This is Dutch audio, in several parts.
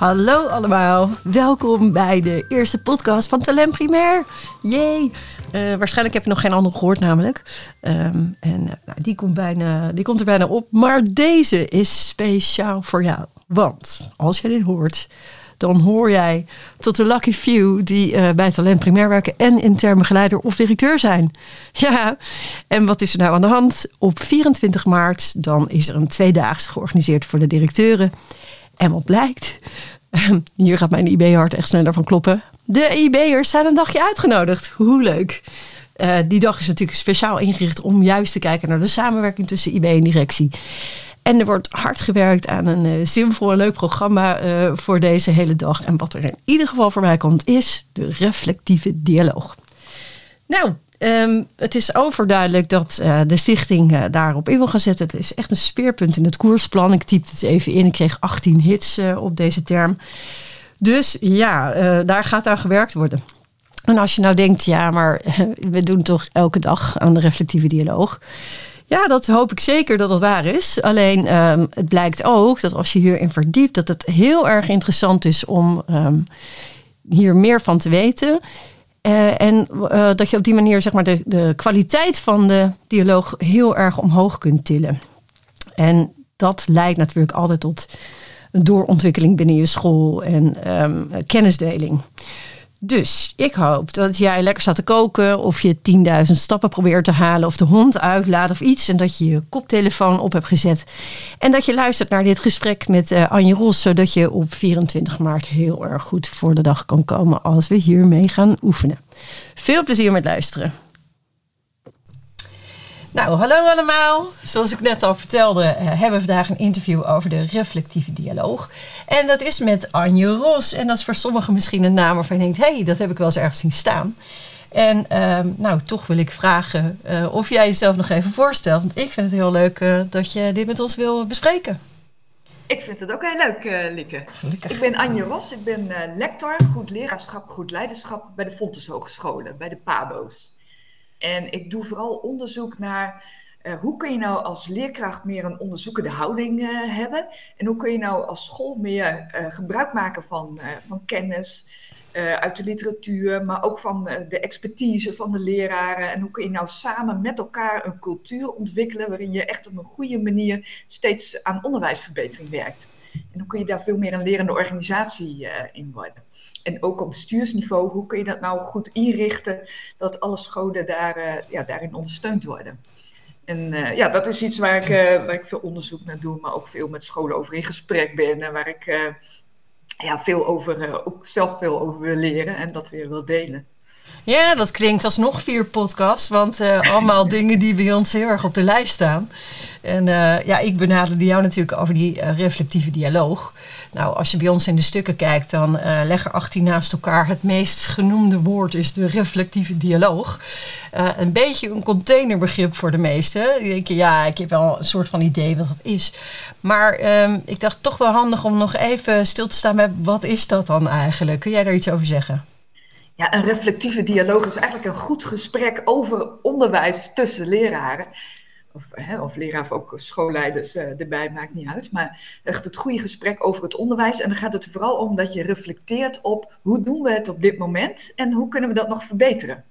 Hallo allemaal, welkom bij de eerste podcast van Talent Primair. Jee, uh, waarschijnlijk heb je nog geen andere gehoord namelijk. Um, en uh, nou, die, komt bijna, die komt er bijna op, maar deze is speciaal voor jou. Want als je dit hoort, dan hoor jij tot de lucky few die uh, bij Talent Primair werken en intern begeleider of directeur zijn. Ja, en wat is er nou aan de hand? Op 24 maart dan is er een tweedaagse georganiseerd voor de directeuren. En wat blijkt? Hier gaat mijn IB-hart echt sneller van kloppen. De IB'ers zijn een dagje uitgenodigd. Hoe leuk. Uh, die dag is natuurlijk speciaal ingericht om juist te kijken naar de samenwerking tussen IB en directie. En er wordt hard gewerkt aan een uh, zinvol en leuk programma uh, voor deze hele dag. En wat er in ieder geval voorbij komt, is de reflectieve dialoog. Nou, um, het is overduidelijk dat uh, de stichting daarop in wil gaan zetten. Het is echt een speerpunt in het koersplan. Ik typte het even in. Ik kreeg 18 hits op deze term. Dus ja, daar gaat aan gewerkt worden. En als je nou denkt, ja, maar we doen toch elke dag aan de reflectieve dialoog. Ja, dat hoop ik zeker dat dat waar is. Alleen um, het blijkt ook dat als je hierin verdiept, dat het heel erg interessant is om um, hier meer van te weten. Uh, en uh, dat je op die manier zeg maar, de, de kwaliteit van de dialoog heel erg omhoog kunt tillen. En dat leidt natuurlijk altijd tot een doorontwikkeling binnen je school en um, kennisdeling. Dus ik hoop dat jij lekker staat te koken of je 10.000 stappen probeert te halen of de hond uitlaat of iets. En dat je je koptelefoon op hebt gezet. En dat je luistert naar dit gesprek met uh, Anje Ros, zodat je op 24 maart heel erg goed voor de dag kan komen als we hiermee gaan oefenen. Veel plezier met luisteren. Nou, hallo allemaal. Zoals ik net al vertelde, uh, hebben we vandaag een interview over de reflectieve dialoog. En dat is met Anje Ros. En dat is voor sommigen misschien een naam waarvan je denkt: hé, hey, dat heb ik wel eens ergens zien staan. En uh, nou, toch wil ik vragen uh, of jij jezelf nog even voorstelt. Want ik vind het heel leuk uh, dat je dit met ons wil bespreken. Ik vind het ook heel leuk, uh, Lieke. Gelukkig. Ik ben Anje Ros. Ik ben uh, lector goed leraarschap, goed leiderschap bij de Fontes Hogescholen, bij de PABO's. En ik doe vooral onderzoek naar uh, hoe kun je nou als leerkracht meer een onderzoekende houding uh, hebben? En hoe kun je nou als school meer uh, gebruik maken van, van kennis uit de literatuur, maar ook van de expertise van de leraren? En hoe kun je nou samen met elkaar een cultuur ontwikkelen waarin je echt op een goede manier steeds aan onderwijsverbetering werkt? En hoe kun je daar veel meer een lerende organisatie in worden? En ook op bestuursniveau, hoe kun je dat nou goed inrichten dat alle scholen daar, uh, ja, daarin ondersteund worden? En uh, ja, dat is iets waar ik, uh, waar ik veel onderzoek naar doe, maar ook veel met scholen over in gesprek ben en waar ik ja, veel over, ook zelf veel over wil leren en dat weer wil delen. Ja, dat klinkt als nog vier podcasts, want uh, allemaal dingen die bij ons heel erg op de lijst staan. En uh, ja, ik benaderde jou natuurlijk over die uh, reflectieve dialoog. Nou, als je bij ons in de stukken kijkt, dan leg er 18 naast elkaar. Het meest genoemde woord is de reflectieve dialoog. een beetje een containerbegrip voor de meesten. Ik denk, ja, ik heb wel een soort van idee wat dat is. Maar um, ik dacht toch wel handig om nog even stil te staan bij wat is dat dan eigenlijk? Kun jij daar iets over zeggen? Ja, een reflectieve dialoog is eigenlijk een goed gesprek over onderwijs tussen leraren. Of, hè, of leraar of ook schoolleiders uh, erbij, maakt niet uit. Maar echt het goede gesprek over het onderwijs. En dan gaat het vooral om dat je reflecteert op hoe doen we het op dit moment en hoe kunnen we dat nog verbeteren.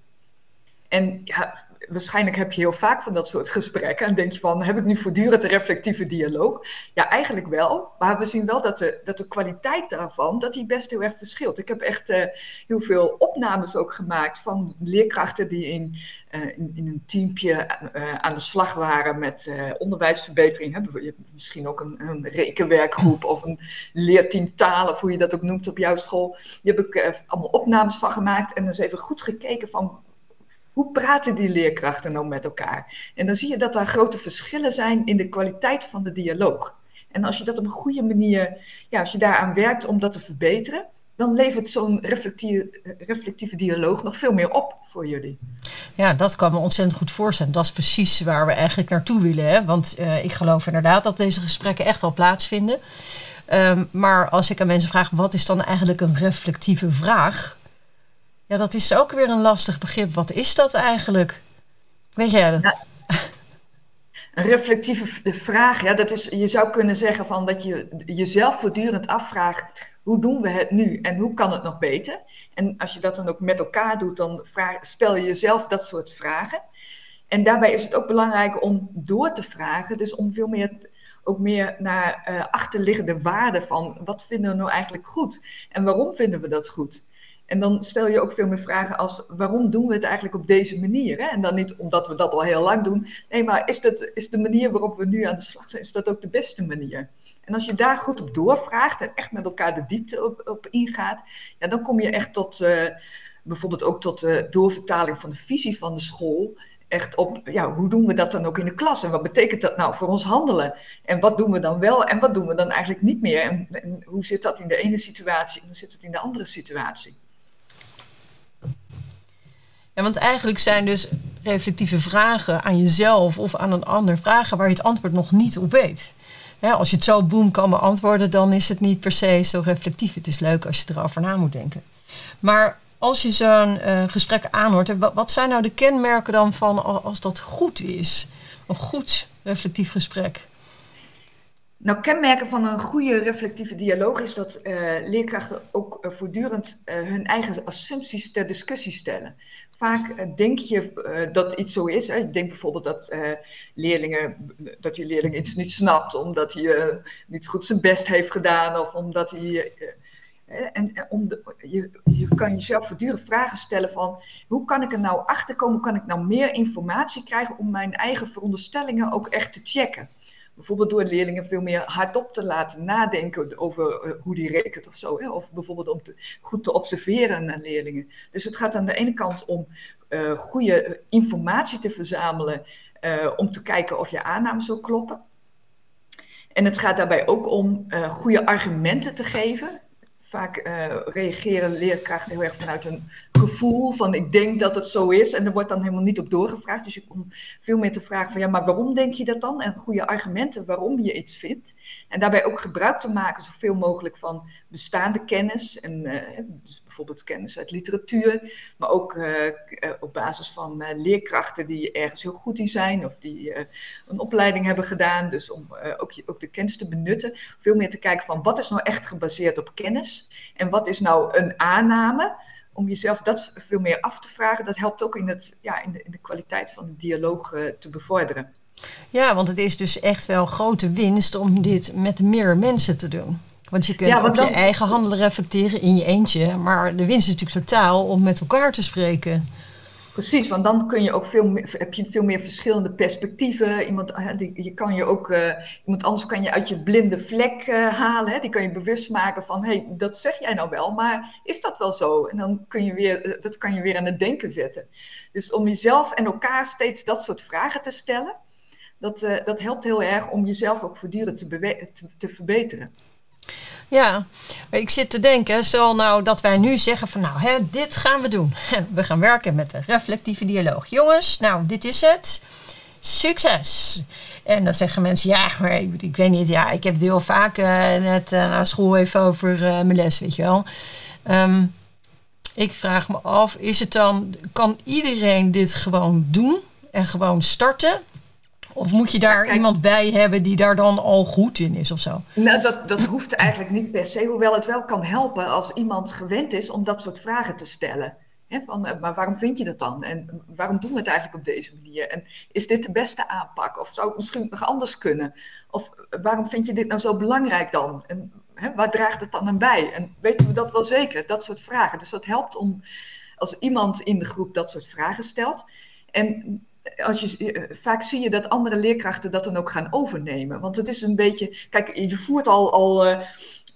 En ja, waarschijnlijk heb je heel vaak van dat soort gesprekken. En denk je van, heb ik nu voortdurend een reflectieve dialoog? Ja, eigenlijk wel. Maar we zien wel dat de, dat de kwaliteit daarvan, dat die best heel erg verschilt. Ik heb echt uh, heel veel opnames ook gemaakt van leerkrachten die in, uh, in, een teampje uh, aan de slag waren met onderwijsverbetering. Hè? Je misschien ook een, een, rekenwerkgroep of een leerteam of hoe je dat ook noemt op jouw school. Die heb ik allemaal opnames van gemaakt en eens even goed gekeken van hoe praten die leerkrachten nou met elkaar? En dan zie je dat er grote verschillen zijn in de kwaliteit van de dialoog. En als je dat op een goede manier, ja, als je daaraan werkt om dat te verbeteren, dan levert zo'n reflectieve, reflectieve dialoog nog veel meer op voor jullie. Ja, dat kan me ontzettend goed voorstellen. Dat is precies waar we eigenlijk naartoe willen. Hè? Want uh, ik geloof inderdaad dat deze gesprekken echt al plaatsvinden. Um, maar als ik aan mensen vraag, wat is dan eigenlijk een reflectieve vraag? Ja, dat is ook weer een lastig begrip. Wat is dat eigenlijk? Weet jij dat? Een reflectieve vraag, ja, dat is, je zou kunnen zeggen van dat je jezelf voortdurend afvraagt, hoe doen we het nu en hoe kan het nog beter? En als je dat dan ook met elkaar doet, dan stel je jezelf dat soort vragen. En daarbij is het ook belangrijk om door te vragen, dus om veel meer, ook meer naar uh, achterliggende waarden van wat vinden we nou eigenlijk goed en waarom vinden we dat goed? En dan stel je ook veel meer vragen als waarom doen we het eigenlijk op deze manier? Hè? En dan niet omdat we dat al heel lang doen. Nee, maar is, dat, is de manier waarop we nu aan de slag zijn, is dat ook de beste manier? En als je daar goed op doorvraagt en echt met elkaar de diepte op, op ingaat, ja, dan kom je echt tot uh, bijvoorbeeld ook tot de doorvertaling van de visie van de school echt op, ja, hoe doen we dat dan ook in de klas? En wat betekent dat nou voor ons handelen? En wat doen we dan wel en wat doen we dan eigenlijk niet meer? En, en hoe zit dat in de ene situatie en hoe zit het in de andere situatie? Want eigenlijk zijn dus reflectieve vragen aan jezelf of aan een ander vragen waar je het antwoord nog niet op weet. als je het zo boem kan beantwoorden, dan is het niet per se zo reflectief. Het is leuk als je erover na moet denken. Maar als je zo'n uh, gesprek aanhoort, wat zijn nou de kenmerken dan van als dat goed is? Een goed reflectief gesprek? Nou, kenmerken van een goede reflectieve dialoog is dat uh, leerkrachten ook uh, voortdurend hun eigen assumpties ter discussie stellen. Vaak denk je dat iets zo is. Hè? Je denkt bijvoorbeeld dat, leerlingen, dat je leerling iets niet snapt omdat hij niet goed zijn best heeft gedaan of omdat hij. en om je, je kan jezelf voortdurend vragen stellen van hoe kan ik er nou achter komen, hoe kan ik nou meer informatie krijgen om mijn eigen veronderstellingen ook echt te checken. Bijvoorbeeld door leerlingen veel meer hardop te laten nadenken over uh, hoe die rekent of zo. Hè? Of bijvoorbeeld om goed te observeren naar leerlingen. Dus het gaat aan de ene kant om uh, goede informatie te verzamelen. Om te kijken of je aannames zo kloppen. En het gaat daarbij ook om goede argumenten te geven vaak uh, reageren leerkrachten heel erg vanuit een gevoel van ik denk dat het zo is en er wordt dan helemaal niet op doorgevraagd. Dus je komt veel meer te vragen van ja, maar waarom denk je dat dan? En goede argumenten waarom je iets vindt. En daarbij ook gebruik te maken zoveel mogelijk van bestaande kennis. En uh, dus bijvoorbeeld kennis uit literatuur, maar ook uh, op basis van leerkrachten die ergens heel goed in zijn of die een opleiding hebben gedaan. Dus om ook, ook de kennis te benutten. Veel meer te kijken van wat is nou echt gebaseerd op kennis. En wat is nou een aanname? Om jezelf dat veel meer af te vragen, dat helpt ook in, het, ja, in, de, in de kwaliteit van de dialoog uh, te bevorderen. Ja, want het is dus echt wel grote winst om dit met meer mensen te doen. Want je kunt ja, op dan... je eigen handelen reflecteren in je eentje. Maar de winst is natuurlijk totaal om met elkaar te spreken. Precies, want dan kun je ook veel meer, heb je veel meer verschillende perspectieven. Iemand, je kan je ook, uh, iemand anders kan je uit je blinde vlek uh, halen. Hè? Die kan je bewust maken van, hé, hey, dat zeg jij nou wel, maar is dat wel zo? En dan kun je weer, eh, dat kan je weer aan het denken zetten. Dus om jezelf en elkaar steeds dat soort vragen te stellen, dat, dat helpt heel erg om jezelf ook voortdurend te, te verbeteren. Ja, ik zit te denken, stel nou dat wij nu zeggen van nou, hè, dit gaan we doen. We gaan werken met de reflectieve dialoog. Jongens, nou, dit is het. Succes! En dan zeggen mensen, ja, maar ik, ik weet niet, ja, ik heb het heel vaak uh, net uh, na school even over uh, mijn les, weet je wel. Um, ik vraag me af, is het dan, kan iedereen dit gewoon doen en gewoon starten? Of moet je daar iemand bij hebben die daar dan al goed in is of zo? Nou, dat, dat hoeft eigenlijk niet per se. Hoewel het wel kan helpen als iemand gewend is om dat soort vragen te stellen. van, eh, maar waarom vind je dat dan? En waarom doen we het eigenlijk op deze manier? En is dit de beste aanpak? Of zou het misschien nog anders kunnen? Of eh, waarom vind je dit nou zo belangrijk dan? En waar draagt het dan aan bij? En weten we dat wel zeker? Dat soort vragen. Dus dat helpt om als iemand in de groep dat soort vragen stelt. En als je, eh, vaak zie je dat andere leerkrachten dat dan ook gaan overnemen. Want het is een beetje. Kijk, je voert al, al, uh,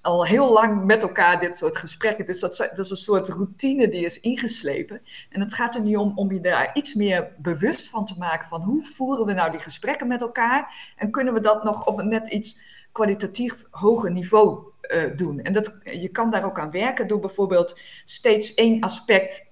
al heel lang met elkaar dit soort gesprekken. Dus dat, dat, is een soort routine die is ingeslepen. En het gaat er niet om om je daar iets meer bewust van te maken. Van hoe voeren we nou die gesprekken met elkaar? En kunnen we dat nog op een net iets kwalitatief hoger niveau uh, doen? En dat, je kan daar ook aan werken door bijvoorbeeld steeds één aspect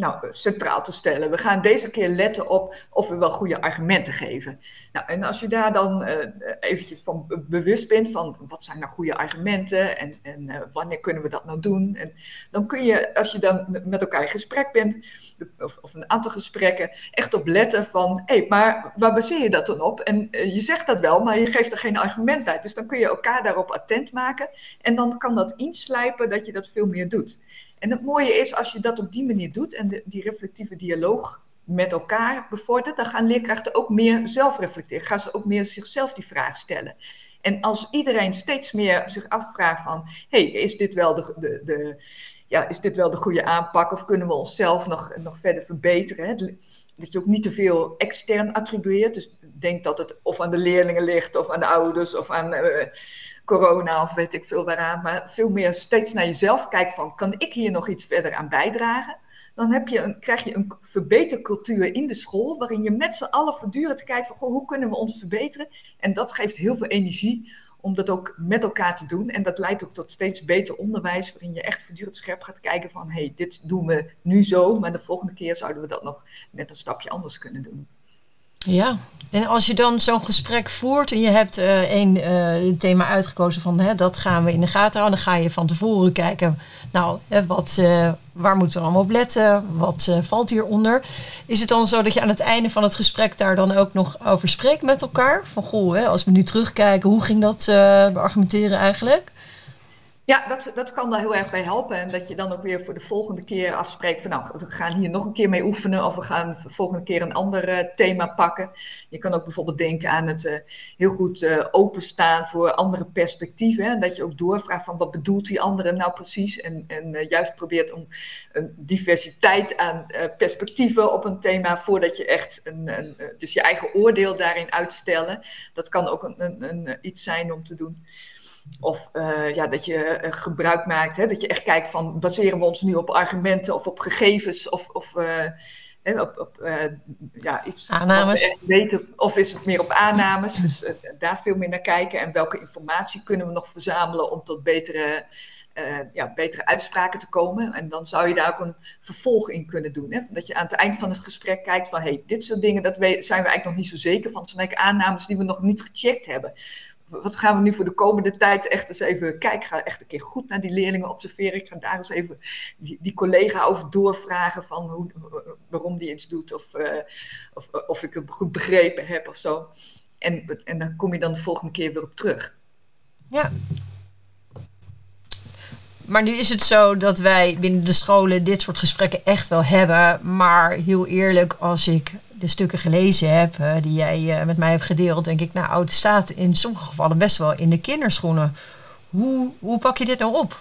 nou, centraal te stellen. We gaan deze keer letten op of we wel goede argumenten geven. Nou, en als je daar dan uh, eventjes van bewust bent van wat zijn nou goede argumenten en, en uh, wanneer kunnen we dat nou doen. En dan kun je, als je dan met elkaar in gesprek bent, of, of een aantal gesprekken, echt op letten van, hé, hey, maar waar baseer je dat dan op? En je zegt dat wel, maar je geeft er geen argument bij. Dus dan kun je elkaar daarop attent maken en dan kan dat inslijpen dat je dat veel meer doet. En het mooie is, als je dat op die manier doet en die reflectieve dialoog met elkaar bevordert, dan gaan leerkrachten ook meer zelf reflecteren. Gaan ze ook meer zichzelf die vraag stellen. En als iedereen steeds meer zich afvraagt van, hey, is dit wel de, de, de, ja, is dit wel de goede aanpak of kunnen we onszelf nog, nog verder verbeteren? Dat je ook niet te veel extern attribueert. Dus denk dat het of aan de leerlingen ligt, of aan de ouders, of aan uh, corona, of weet ik veel waaraan. Maar veel meer steeds naar jezelf kijkt van, kan ik hier nog iets verder aan bijdragen? Dan heb je een, krijg je een verbetercultuur in de school, waarin je met z'n allen voortdurend kijkt van, goh, hoe kunnen we ons verbeteren? En dat geeft heel veel energie om dat ook met elkaar te doen. En dat leidt ook tot steeds beter onderwijs, waarin je echt voortdurend scherp gaat kijken van, hé, hey, dit doen we nu zo, maar de volgende keer zouden we dat nog net een stapje anders kunnen doen. Ja, en als je dan zo'n gesprek voert en je hebt uh, een uh, thema uitgekozen van hè, dat gaan we in de gaten houden, dan ga je van tevoren kijken, nou, wat, uh, waar moeten we allemaal op letten, wat valt hieronder. Is het dan zo dat je aan het einde van het gesprek daar dan ook nog over spreekt met elkaar? Van goh, hè, als we nu terugkijken, hoe ging dat beargumenteren eigenlijk? Ja, dat, dat kan daar heel erg bij helpen. En dat je dan ook weer voor de volgende keer afspreekt van nou, we gaan hier nog een keer mee oefenen of we gaan de volgende keer een ander uh, thema pakken. Je kan ook bijvoorbeeld denken aan het uh, heel goed uh, openstaan voor andere perspectieven. En dat je ook doorvraagt van wat bedoelt die andere nou precies. En, en juist probeert om een diversiteit aan perspectieven op een thema voordat je echt een, een, dus je eigen oordeel daarin uitstellen. Dat kan ook een, een, een iets zijn om te doen. Of uh, ja, dat je uh, gebruik maakt, hè, dat je echt kijkt van baseren we ons nu op argumenten of op gegevens of, of uh, op, op ja, iets aannames. We weten, of is het meer op aannames? Dus daar veel meer naar kijken en welke informatie kunnen we nog verzamelen om tot betere, ja, betere uitspraken te komen. En dan zou je daar ook een vervolg in kunnen doen. Hè? Dat je aan het eind van het gesprek kijkt van hey, dit soort dingen, dat zijn we eigenlijk nog niet zo zeker van. Het zijn eigenlijk aannames die we nog niet gecheckt hebben wat gaan we nu voor de komende tijd echt eens even kijken? Ik ga echt een keer goed naar die leerlingen observeren. Ik ga daar eens even die, die collega over doorvragen van hoe, waarom die iets doet of, uh, of, of ik het goed begrepen heb of zo. En, en dan kom je dan de volgende keer weer op terug. Ja. Maar nu is het zo dat wij binnen de scholen dit soort gesprekken echt wel hebben. Maar heel eerlijk, als ik de stukken gelezen heb uh, die jij uh, met mij hebt gedeeld, denk ik, nou, het staat in sommige gevallen best wel in de kinderschoenen. Hoe, hoe pak je dit nou op?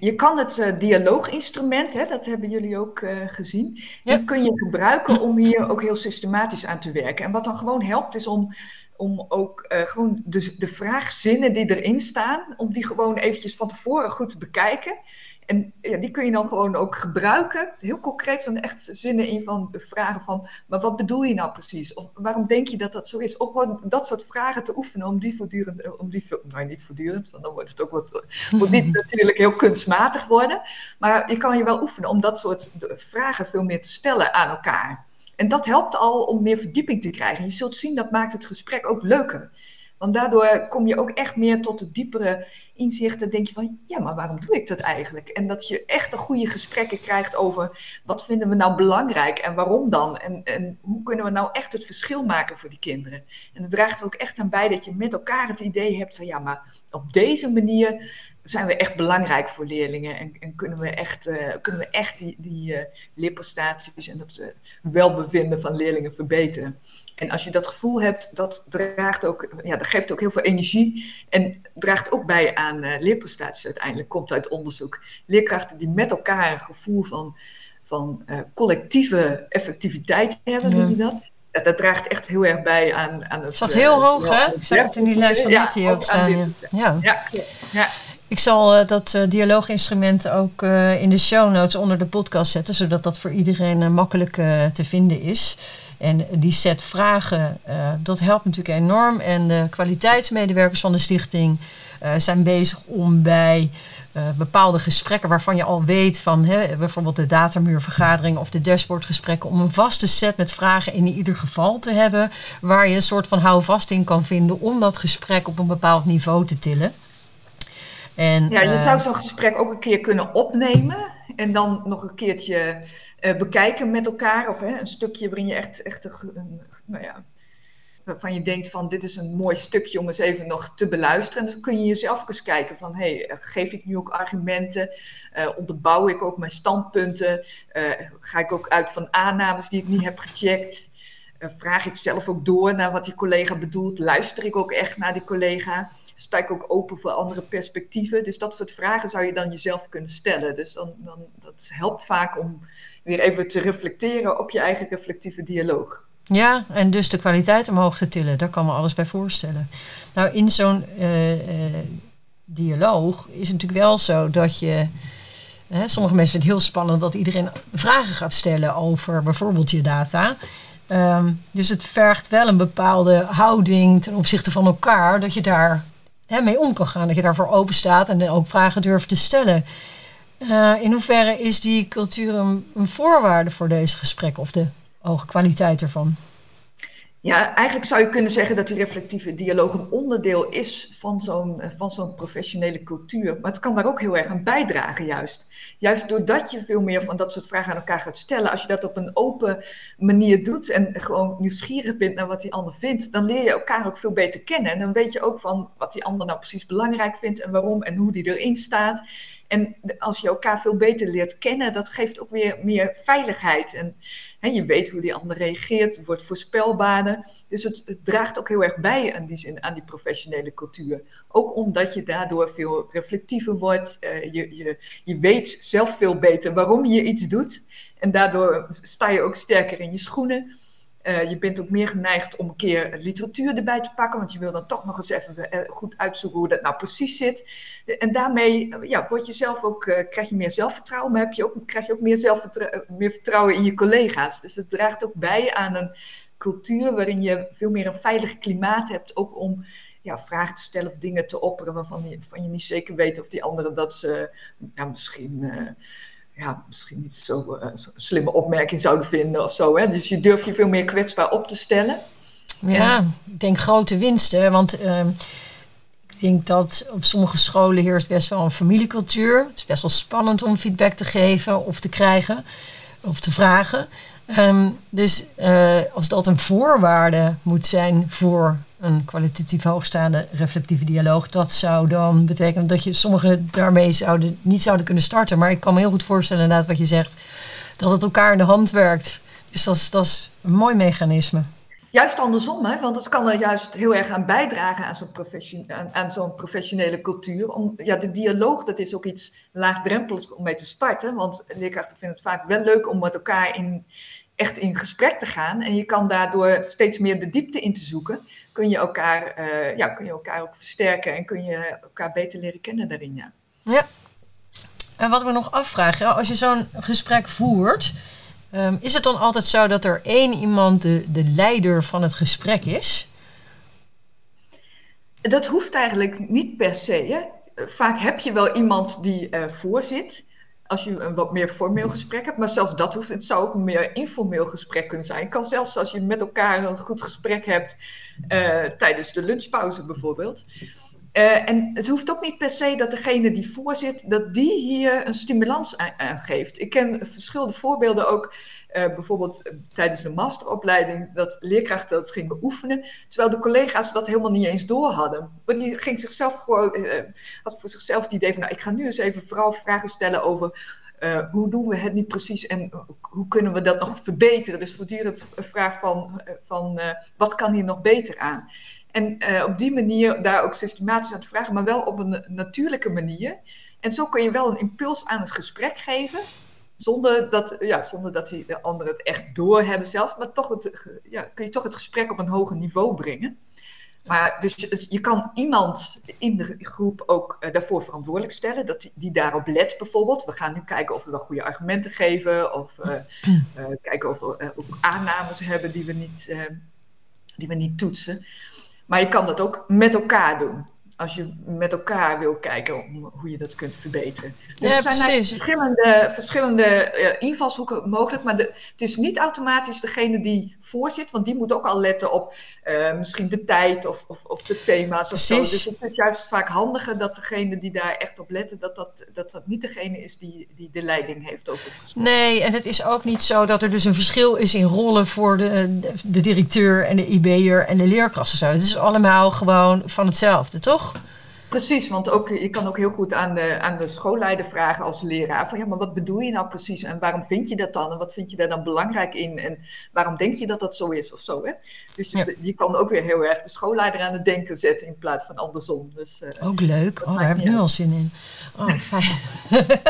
Je kan het uh, dialooginstrument, hè, dat hebben jullie ook gezien, ja. die kun je gebruiken om hier ook heel systematisch aan te werken. En wat dan gewoon helpt is om om ook gewoon de, de vraagzinnen die erin staan, om die gewoon eventjes van tevoren goed te bekijken. En ja, die kun je dan gewoon ook gebruiken. Heel concreet zijn echt zinnen in van de vragen van, maar wat bedoel je nou precies? Of waarom denk je dat dat zo is? Of gewoon dat soort vragen te oefenen om die voortdurend, eh, om die, nou niet voortdurend, want dan wordt het ook wat, moet niet natuurlijk heel kunstmatig worden. Maar je kan je wel oefenen om dat soort vragen veel meer te stellen aan elkaar. En dat helpt al om meer verdieping te krijgen. Je zult zien, dat maakt het gesprek ook leuker. Want daardoor kom je ook echt meer tot de diepere inzichten. Denk je van, ja, maar waarom doe ik dat eigenlijk? En dat je echt de goede gesprekken krijgt over wat vinden we nou belangrijk en waarom dan? En, en hoe kunnen we nou echt het verschil maken voor die kinderen? En het draagt er ook echt aan bij dat je met elkaar het idee hebt van, ja, maar op deze manier zijn we echt belangrijk voor leerlingen en, en kunnen we echt, uh, kunnen we echt die, die uh, en het uh, welbevinden van leerlingen verbeteren. En als je dat gevoel hebt, dat, draagt ook, ja, dat geeft ook heel veel energie en draagt ook bij aan uh, leerprestaties uiteindelijk, komt uit onderzoek. Leerkrachten die met elkaar een gevoel van, van uh, collectieve effectiviteit hebben, ja. je dat? Ja, dat draagt echt heel erg bij aan, aan het... Is dat heel uh, hoog, hè? Zag het in die lijst van ja, ook staan. Ja. Ja. ja. Ik zal uh, dat uh, dialooginstrument ook uh, in de show notes onder de podcast zetten, zodat dat voor iedereen makkelijk te vinden is. En die set vragen, dat helpt natuurlijk enorm. En de kwaliteitsmedewerkers van de stichting zijn bezig om bij bepaalde gesprekken waarvan je al weet van hè, bijvoorbeeld de datamuurvergadering of de dashboardgesprekken, om een vaste set met vragen in ieder geval te hebben, waar je een soort van houvast in kan vinden om dat gesprek op een bepaald niveau te tillen. En, ja, je zou zo'n gesprek ook een keer kunnen opnemen en dan nog een keertje uh, bekijken met elkaar. Of hè, een stukje waarin je echt, echt een, nou ja, waarvan je denkt van dit is een mooi stukje om eens even nog te beluisteren. En dan kun je jezelf eens kijken van hey, geef ik nu ook argumenten? Uh, onderbouw ik ook mijn standpunten? ga ik ook uit van aannames die ik niet heb gecheckt? vraag ik zelf ook door naar wat die collega bedoelt? Luister ik ook echt naar die collega? Sta ik ook open voor andere perspectieven. Dus dat soort vragen zou je dan jezelf kunnen stellen. Dus dan, dan, dat helpt vaak om weer even te reflecteren op je eigen reflectieve dialoog. Ja, en dus de kwaliteit omhoog te tillen, daar kan me alles bij voorstellen. Nou, in zo'n uh, uh, dialoog is het natuurlijk wel zo dat je. Hè, sommige mensen vinden het heel spannend dat iedereen vragen gaat stellen over bijvoorbeeld je data. Um, dus het vergt wel een bepaalde houding ten opzichte van elkaar, dat je daar hè, mee om kan gaan. Dat je daarvoor open staat en ook vragen durft te stellen. Uh, in hoeverre is die cultuur een, een voorwaarde voor deze gesprekken of de hoge kwaliteit ervan? Ja, eigenlijk zou je kunnen zeggen dat die reflectieve dialoog een onderdeel is van zo'n, eh, van zo'n professionele cultuur. Maar het kan daar ook heel erg aan bijdragen, juist. Juist doordat je veel meer van dat soort vragen aan elkaar gaat stellen. Als je dat op een open manier doet en gewoon nieuwsgierig bent naar wat die ander vindt, dan leer je elkaar ook veel beter kennen. En dan weet je ook van wat die ander nou precies belangrijk vindt en waarom en hoe die erin staat. En als je elkaar veel beter leert kennen, dat geeft ook weer meer veiligheid. En hè, je weet hoe die ander reageert, wordt voorspelbaarder. Dus het, het, draagt ook heel erg bij aan die, aan die professionele cultuur. Ook omdat je daardoor veel reflectiever wordt. Uh, je, je, je weet zelf veel beter waarom je iets doet. En daardoor sta je ook sterker in je schoenen. Uh, je bent ook meer geneigd om een keer literatuur erbij te pakken, want je wil dan toch nog eens even uh, goed uitzoeken hoe dat nou precies zit. En daarmee ja, word je zelf ook, krijg je meer zelfvertrouwen, maar heb je ook, krijg je ook meer, zelfvertrouwen, meer vertrouwen in je collega's. Dus het draagt ook bij aan een cultuur waarin je veel meer een veilig klimaat hebt, ook om ja, vragen te stellen of dingen te opperen waarvan je, van je niet zeker weet of die anderen dat ze ja, misschien ja, misschien niet zo, uh, zo slimme opmerking zouden vinden of zo. Hè? Dus je durft je veel meer kwetsbaar op te stellen. Ja, ik denk grote winsten. Want uh, ik denk dat op sommige scholen heerst best wel een familiecultuur. Het is best wel spannend om feedback te geven of te krijgen of te vragen. Um, dus uh, als dat een voorwaarde moet zijn voor een kwalitatief hoogstaande reflectieve dialoog. Dat zou dan betekenen dat je sommigen daarmee niet zouden kunnen starten. Maar ik kan me heel goed voorstellen, inderdaad, wat je zegt, dat het elkaar in de hand werkt. Dus dat is, dat is een mooi mechanisme. Juist andersom, hè? want het kan er juist heel erg aan bijdragen aan zo'n, profession, professionele cultuur. Om, ja, de dialoog, dat is ook iets laagdrempeligs om mee te starten. Want leerkrachten vinden het vaak wel leuk om met elkaar in, echt in gesprek te gaan. En je kan daardoor steeds meer de diepte in te zoeken. Kun je elkaar, uh, ja, kun je elkaar ook versterken en kun je elkaar beter leren kennen daarin. Ja. ja. En wat we nog afvragen, als je zo'n gesprek voert, um, is het dan altijd zo dat er één iemand de, de leider van het gesprek is? Dat hoeft eigenlijk niet per se. Hè? Vaak heb je wel iemand die uh, voorzit als je een wat meer formeel gesprek hebt. Maar zelfs dat hoeft, het zou ook een meer informeel gesprek kunnen zijn. Het kan zelfs als je met elkaar een goed gesprek hebt uh, tijdens de lunchpauze bijvoorbeeld. Uh, en het hoeft ook niet per se dat degene die voorzit, dat die hier een stimulans aan, geeft. Ik ken verschillende voorbeelden ook, uh, bijvoorbeeld tijdens de masteropleiding, dat leerkrachten dat gingen oefenen, terwijl de collega's dat helemaal niet eens door hadden. Want die ging zichzelf gewoon, had voor zichzelf het idee van, nou, ik ga nu eens even vooral vragen stellen over hoe doen we het niet precies en hoe kunnen we dat nog verbeteren? Dus voortdurend een vraag van, van wat kan hier nog beter aan? En uh, op die manier daar ook systematisch aan te vragen, maar wel op een natuurlijke manier. En zo kun je wel een impuls aan het gesprek geven, zonder dat, ja, zonder dat die de anderen het echt doorhebben zelfs, maar toch het, ja, kun je toch het gesprek op een hoger niveau brengen. Maar dus je, kan iemand in de groep ook uh, daarvoor verantwoordelijk stellen, dat die, daarop let bijvoorbeeld. We gaan nu kijken of we wel goede argumenten geven, of uh, kijken of we ook aannames hebben die we, niet, die we niet toetsen. Maar je kan dat ook met elkaar doen als je met elkaar wil kijken hoe je dat kunt verbeteren. Dus ja, er zijn verschillende, verschillende uh, invalshoeken mogelijk, maar de, het is niet automatisch degene die voorzit, want die moet ook al letten op uh, misschien de tijd of, of, of de thema's of zo. Dus het is juist vaak handiger dat degene die daar echt op letten, dat dat, dat, dat niet degene is die, die de leiding heeft over het gesprek. Nee, en het is ook niet zo dat er dus een verschil is in rollen voor de, de, de directeur en de IB'er en de leerkracht. Het is allemaal gewoon van hetzelfde, toch? Precies, want ook, je kan ook heel goed aan de, aan de schoolleider vragen als leraar: van ja, maar wat bedoel je nou precies en waarom vind je dat dan en wat vind je daar dan belangrijk in en waarom denk je dat dat zo is of zo. Hè? Dus je, je kan ook weer heel erg de schoolleider aan het denken zetten in plaats van andersom. Dus, uh, ook leuk, oh, daar heb ik nu al zin in. Oh, fijn.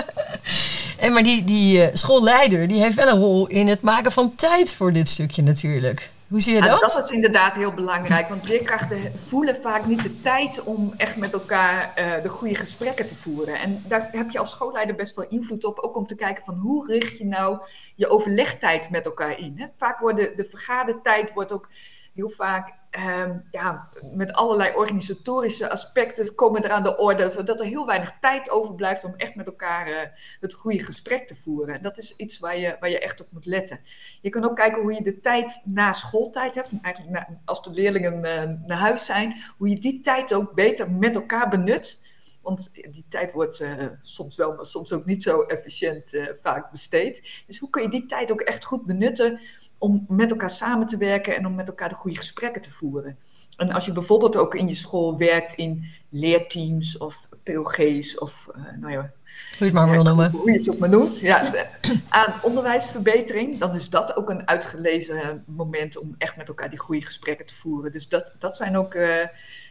en maar die, die uh, schoolleider die heeft wel een rol in het maken van tijd voor dit stukje natuurlijk. Hoe zie je dat? dat is inderdaad heel belangrijk, want leerkrachten voelen vaak niet de tijd om echt met elkaar uh, de goede gesprekken te voeren. En daar heb je als schoolleider best wel invloed op, ook om te kijken van hoe richt je nou je overlegtijd met elkaar in. Hè? Vaak wordt de, de vergadertijd wordt ook heel vaak um, ja, met allerlei organisatorische aspecten komen er aan de orde, zodat er heel weinig tijd overblijft om echt met elkaar uh, het goede gesprek te voeren. Dat is iets waar je, waar je echt op moet letten. Je kan ook kijken hoe je de tijd na schooltijd hebt, eigenlijk als de leerlingen uh, naar huis zijn, hoe je die tijd ook beter met elkaar benut. Want die tijd wordt uh, soms wel, maar soms ook niet zo efficiënt uh, vaak besteed. Dus hoe kun je die tijd ook echt goed benutten om met elkaar samen te werken en om met elkaar de goede gesprekken te voeren. En als je bijvoorbeeld ook in je school werkt in leerteams of POG's of uh, nou ja, hoe je het maar wil noemen. Hoe je het ook maar noemt. Ja, aan onderwijsverbetering, dan is dat ook een uitgelezen moment om echt met elkaar die goede gesprekken te voeren. Dus dat, dat zijn ook.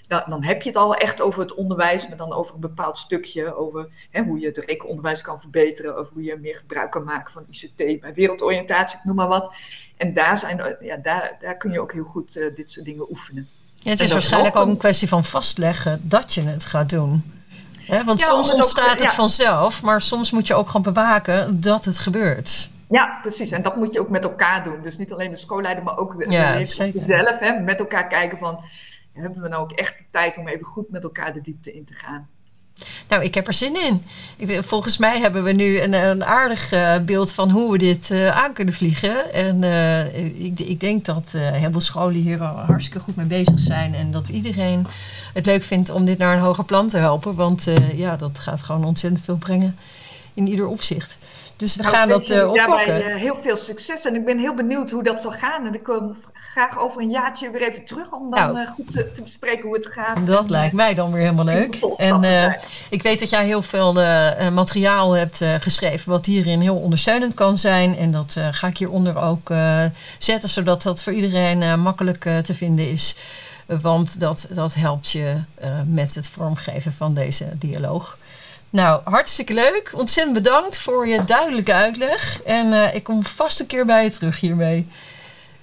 Uh, dan, dan, heb je het al echt over het onderwijs, maar dan over een bepaald stukje, over hè, hoe je het rekenonderwijs kan verbeteren, of hoe je meer gebruik kan maken van ICT bij wereldoriëntatie, noem maar wat. En daar, zijn, ja, daar, daar kun je ook heel goed uh, dit soort dingen oefenen. Ja, het is waarschijnlijk ook een kwestie van vastleggen dat je het gaat doen. He, want ja, soms ontstaat het, ja. vanzelf, maar soms moet je ook gewoon bewaken dat het gebeurt. Ja, precies. En dat moet je ook met elkaar doen. Dus niet alleen de schoolleider, maar ook de, ja, de zelf. Hè, met elkaar kijken van, hebben we nou ook echt de tijd om even goed met elkaar de diepte in te gaan. Nou, ik heb er zin in. Ik, volgens mij hebben we nu een, een aardig uh, beeld van hoe we dit uh, aan kunnen vliegen. En uh, ik, ik, denk dat heel veel scholen hier hartstikke goed mee bezig zijn. En dat iedereen het leuk vindt om dit naar een hoger plan te helpen. Want ja, dat gaat gewoon ontzettend veel brengen in ieder opzicht. Dus we nou, gaan dat uh, oppakken. Daarbij uh, heel veel succes. En ik ben heel benieuwd hoe dat zal gaan. En ik kom graag over een jaartje weer even terug om dan nou, uh, goed te, te, bespreken hoe het gaat. Dat en, lijkt mij dan weer helemaal leuk. En ik weet dat jij heel veel materiaal hebt geschreven wat hierin heel ondersteunend kan zijn. En dat ga ik hieronder ook zetten, zodat dat voor iedereen makkelijk te vinden is. Want dat, dat helpt je met het vormgeven van deze dialoog. Nou, hartstikke leuk. Ontzettend bedankt voor je duidelijke uitleg. En uh, ik kom vast een keer bij je terug hiermee.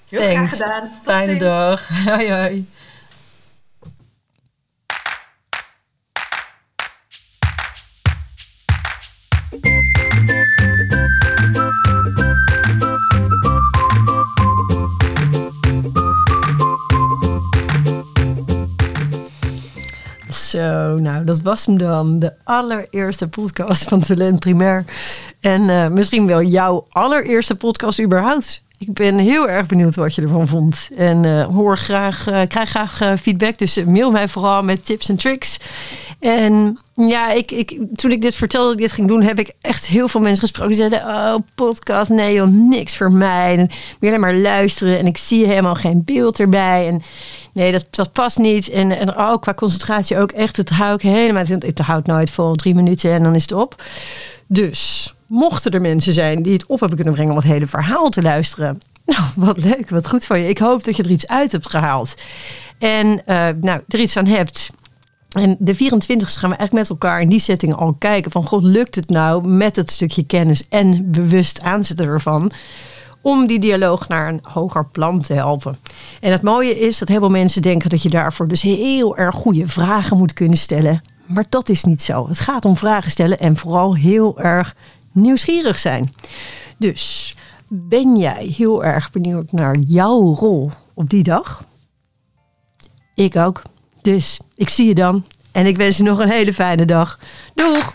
Heel Thanks. graag gedaan. Fijne dag. Hoi hoi. Zo, nou, dat was hem dan. De allereerste podcast van Talent Primair. En uh, misschien wel jouw allereerste podcast überhaupt. Ik ben heel erg benieuwd wat je ervan vond. En uh, hoor graag, uh, krijg graag feedback. Dus mail mij vooral met tips en tricks. En ja, ik, ik, toen ik dit vertelde dat ik dit ging doen, heb ik echt heel veel mensen gesproken. Die zeiden, oh, podcast, nee joh, niks voor mij. En meer alleen maar luisteren en ik zie helemaal geen beeld erbij. En nee, dat, dat past niet. En, en ook qua concentratie ook echt, het hou ik helemaal... Het houdt nooit vol, drie minuten en dan is het op. Dus, mochten er mensen zijn die het op hebben kunnen brengen om het hele verhaal te luisteren... Nou, wat leuk, wat goed van je. Ik hoop dat je er iets uit hebt gehaald. En uh, nou, er iets aan hebt en de 24 gaan we echt met elkaar in die setting al kijken van god, lukt het nou met het stukje kennis en bewust aanzetten ervan om die dialoog naar een hoger plan te helpen. En het mooie is dat heel veel mensen denken dat je daarvoor dus heel erg goede vragen moet kunnen stellen. Maar dat is niet zo. Het gaat om vragen stellen en vooral heel erg nieuwsgierig zijn. Dus ben jij heel erg benieuwd naar jouw rol op die dag? Ik ook. Dus ik zie je dan. En ik wens je nog een hele fijne dag. Doeg!